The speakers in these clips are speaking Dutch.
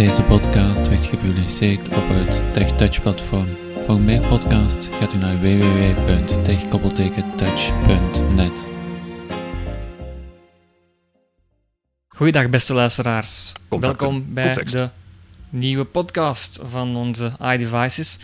Deze podcast werd gepubliceerd op het TechTouch platform. Voor meer podcasts gaat u naar www.tech-touch.net. Goeiedag beste luisteraars. Contacten. Welkom bij Context. de nieuwe podcast van onze iDevices.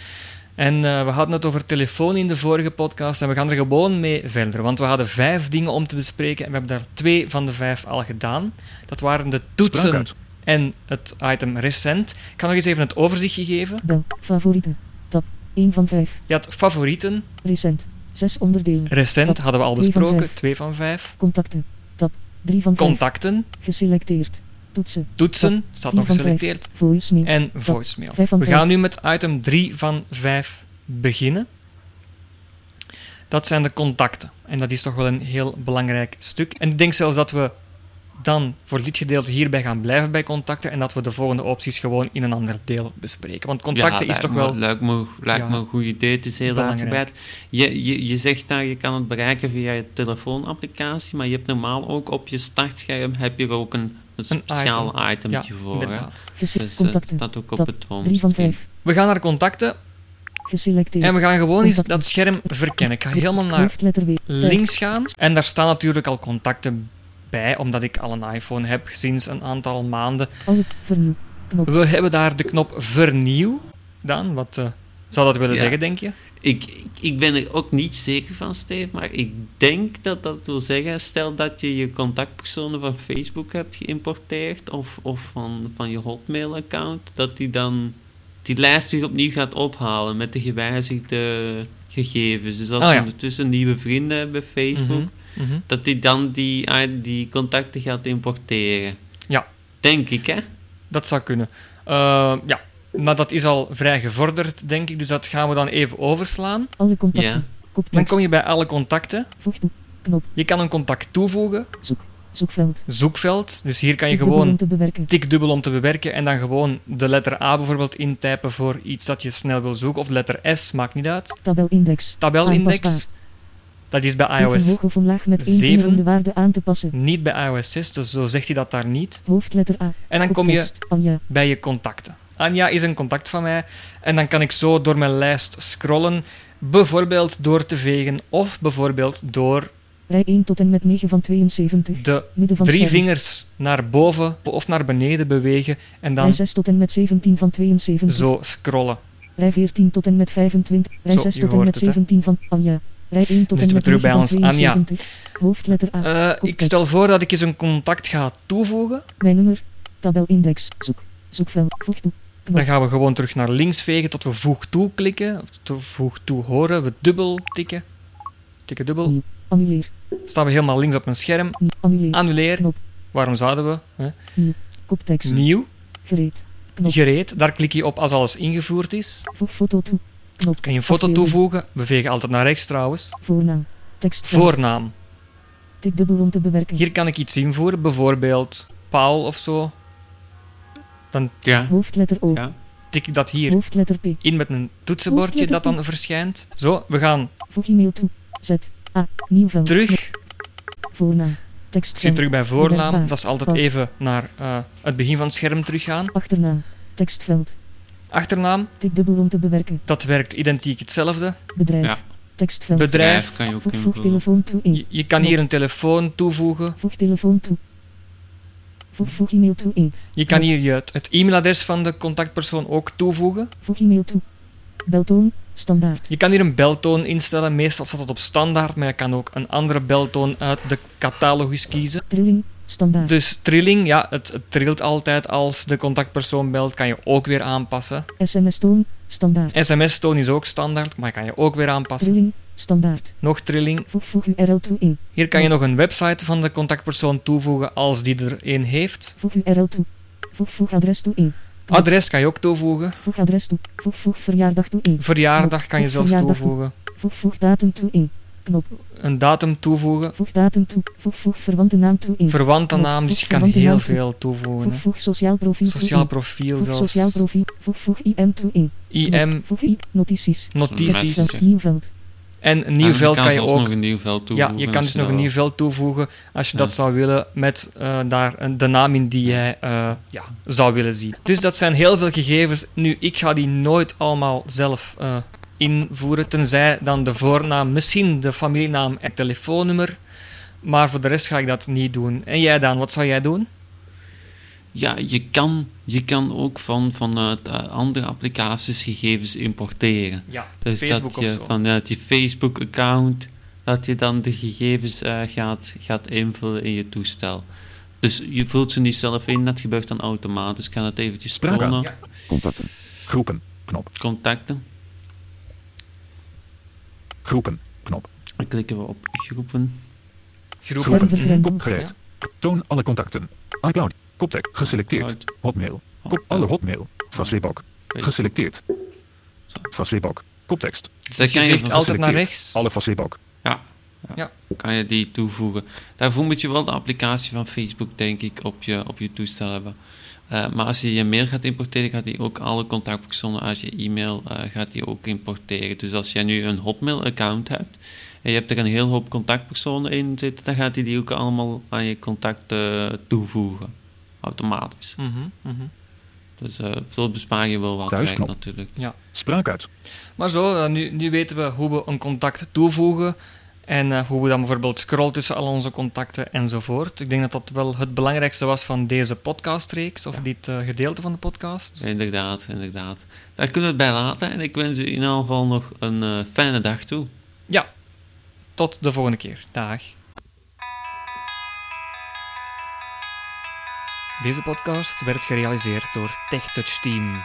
En eh, we hadden het over telefoon in de vorige podcast en we gaan er gewoon mee verder. Want we hadden vijf dingen om te bespreken en we hebben daar twee van de vijf al gedaan. Dat waren de toetsen. En het item recent. Ik ga nog eens even het overzichtje geven. Bel, favorieten. Tab, 1 van 5. Je had favorieten, Recent. 6 onderdelen. recent Tab, hadden we al besproken, vijf. twee van vijf. Contacten. Tab, 3 van 5. Contacten, Geselecteerd. Toetsen. toetsen, staat nog geselecteerd. Voicemail. En voicemail. We gaan nu met item 3 van 5 beginnen. Dat zijn de contacten. En dat is toch wel een heel belangrijk stuk. En ik denk zelfs dat we dan voor dit gedeelte hierbij gaan blijven bij contacten en dat we de volgende opties gewoon in een ander deel bespreken. Want contacten is toch me- wel... Lijkt me, lijkt Ja. me een goed idee. Het is heel Belangrijk. uitgebreid. Je, je, je zegt daar, je kan het bereiken via je telefoonapplicatie, maar je hebt normaal ook op je startscherm heb je er ook een, een Een speciaal Ja, itemetje voor. Inderdaad. Gese- Dus eh, staat ook op het 3 van homescreen. 5. We gaan naar contacten Geselecteerd. en we gaan gewoon eens dat scherm verkennen. Ik ga helemaal naar links gaan. En daar staan natuurlijk al contacten bij, omdat ik al een iPhone heb sinds een aantal maanden. Alle. Vernieuw. Knop. We hebben daar de knop vernieuw. Dan, wat eh, zou dat willen Ja. zeggen, denk je? Ik, ik, ben er ook niet zeker van, Steve, maar ik denk dat dat wil zeggen, stel dat je je contactpersonen van Facebook hebt geïmporteerd of, of van, van je Hotmail-account, dat die dan die lijst weer opnieuw gaat ophalen met de gewijzigde gegevens. Dus als je ja. ondertussen nieuwe vrienden hebt bij Facebook, Mhm, dat die dan die, ah, die contacten gaat importeren. Ja. Denk ik, hè? Dat zou kunnen. Eh, ja, maar dat is al vrij gevorderd, denk ik. Dus dat gaan we dan even overslaan. Alle contacten. Ja. Dan kom je bij alle contacten. Voeg toe. Knop. Je kan een contact toevoegen. Zoekveld. Zoekveld. Dus hier kan je Tik gewoon om te bewerken. tik dubbel om te bewerken en dan gewoon de letter A bijvoorbeeld intypen voor iets dat je snel wil zoeken. Of de letter S, maakt niet uit. Tabelindex. Tabelindex. Dat is bij iOS met één zeven. vinger om de waarde aan te passen. niet bij iOS 6, dus zo zegt hij dat daar niet. Hoofdletter A. En dan kom je. Anja. bij je contacten. Anja is een contact van mij en dan kan ik zo door mijn lijst scrollen, bijvoorbeeld door te vegen of bijvoorbeeld door Rij 1 tot en met 9 van 72. de Midden van drie scherm. vingers naar boven of naar beneden bewegen en Rij dan 6 tot en met 17 van 72. zo scrollen. Rij 14 tot en met 25. Rij Zo, 6 je tot en met het, hè. 17 van Anja. Rij 1 tot Dan en zitten we met terug 9 bij ons Anja. 72. Hoofdletter A. Eh, ik stel voor dat ik eens een contact ga toevoegen. Mijn nummer. Tabelindex. Zoek. Zoekveld. Voeg toe. Dan gaan we gewoon terug naar links vegen tot we voeg toe klikken. Of voeg toe horen. We dubbel tikken. Tikken dubbel. Nieuw. Annuleer. Staan we helemaal links op mijn scherm. Nieuw. Annuleer. Annuleer. Knop. Waarom zouden we? Hè? Koptekst. Nieuw. Gereed. Knop. Gereed. Daar klik je op als alles ingevoerd is. Voeg foto toe. Knop. Kan je een foto Afbeelding. toevoegen. We vegen altijd naar rechts trouwens. Voornaam. Tekstveld. Voornaam. Tik dubbel om te bewerken. Hier kan ik iets invoeren. Bijvoorbeeld Paul of zo. Dan Ja. Hoofdletter O. ja. tik ik dat hier Hoofdletter P. in met een toetsenbordje dat dan verschijnt. Zo, we gaan Voeg e-mail toe. Z. A. Nieuw veld. terug. Voornaam. Ik Tekstveld. zit terug bij voornaam. Dat is altijd even naar eh, het begin van het scherm teruggaan. Achternaam. Tekstveld. Achternaam, Tik dubbel om te bewerken. dat werkt identiek hetzelfde. Bedrijf. Ja. Tekstveld. Bedrijf. kan je ook Voeg, telefoon toe in. Je, je kan hier een telefoon toevoegen. Voeg telefoon toe. Voeg, voeg e-mail toe in. Je kan hier je, het, e-mailadres van de contactpersoon ook toevoegen. Voeg e-mail toe. Beltoon. Standaard. Je kan hier een beltoon instellen. Meestal staat het op standaard, maar je kan ook een andere beltoon uit de catalogus kiezen. Trilling. Standaard. Dus trilling, ja, het, het trilt altijd als de contactpersoon belt, kan je ook weer aanpassen. SMS-toon. Standaard. SMS-toon is ook standaard, maar kan je ook weer aanpassen. Trilling. Standaard. Nog trilling. Voeg, voeg URL toe in. Hier kan je nog een website van de contactpersoon toevoegen als die er een heeft. Voeg URL toe. Voeg, voeg adres toe in. Adres kan je ook toevoegen. Voeg adres toe. Voeg, voeg verjaardag toe in. Verjaardag kan je zelfs toevoegen. Voeg, voeg datum toe in. Knop. Een datum toevoegen. Voeg datum toe. Voeg, voeg verwante naam toe in. Verwante naam, dus Voeg je kan heel veel toevoegen. Voeg, voeg sociaal profiel Sociaal profiel Voeg sociaal profiel. Voeg, voeg IM toe in. IM. Voeg I. Notities. notities. Nieuw veld. En een nieuw En veld kan je ook... nog een nieuw veld Ja, toevoegen. je kan dus nog een nieuw veld toevoegen als je Ja. dat zou willen met eh, daar een- de naam in die jij eh, ja, zou willen zien. Dus dat zijn heel veel gegevens. Nu, ik ga die nooit allemaal zelf eh, invoeren, tenzij dan de voornaam, misschien de familienaam en telefoonnummer. Maar voor de rest ga ik dat niet doen. En jij dan, wat zou jij doen? Ja, je kan, je kan ook van, vanuit eh, andere applicaties gegevens importeren. Ja, Dus Facebook dat je of zo. vanuit je Facebook-account, dat je dan de gegevens eh, gaat, gaat invullen in je toestel. Dus je vult ze niet zelf in, dat gebeurt dan automatisch. Ik ga het eventjes tonen. Ja. Contacten. Groepen. Knop. Contacten. Groepen. Knop. Dan klikken we op groepen. Groepen. Groepen. Toon alle contacten. iCloud. Koptek. Geselecteerd. Hotmail. Kop alle hotmail. Facebook. Geselecteerd. Facebook. Koptekst. Dus Dus dan je kan je, altijd naar rechts. Alle Facebook. ja, Ja. kan je die toevoegen. Daarvoor moet je wel de applicatie van Facebook, denk ik, op je, op je toestel hebben. Eh, maar als je je mail gaat importeren, gaat hij ook alle contactpersonen uit je e-mail eh, gaat die ook importeren. Dus als jij nu een Hotmail-account hebt en je hebt er een heel hoop contactpersonen in zitten, dan gaat hij die ook allemaal aan je contacten toevoegen. Automatisch. Mhm, mhm. Dus eh zo bespaar je wel wat Thuisknop. werk natuurlijk. Spraak uit. Maar zo, eh, nu, nu weten we hoe we een contact toevoegen en eh, hoe we dan bijvoorbeeld scrollen tussen al onze contacten enzovoort. Ik denk dat dat wel het belangrijkste was van deze podcastreeks, of dit eh, gedeelte van de podcast. Inderdaad, inderdaad. Daar kunnen we het bij laten en ik wens u in ieder geval nog een eh, fijne dag toe. Ja, tot de volgende keer. Dag. Deze podcast werd gerealiseerd door TechTouch Team.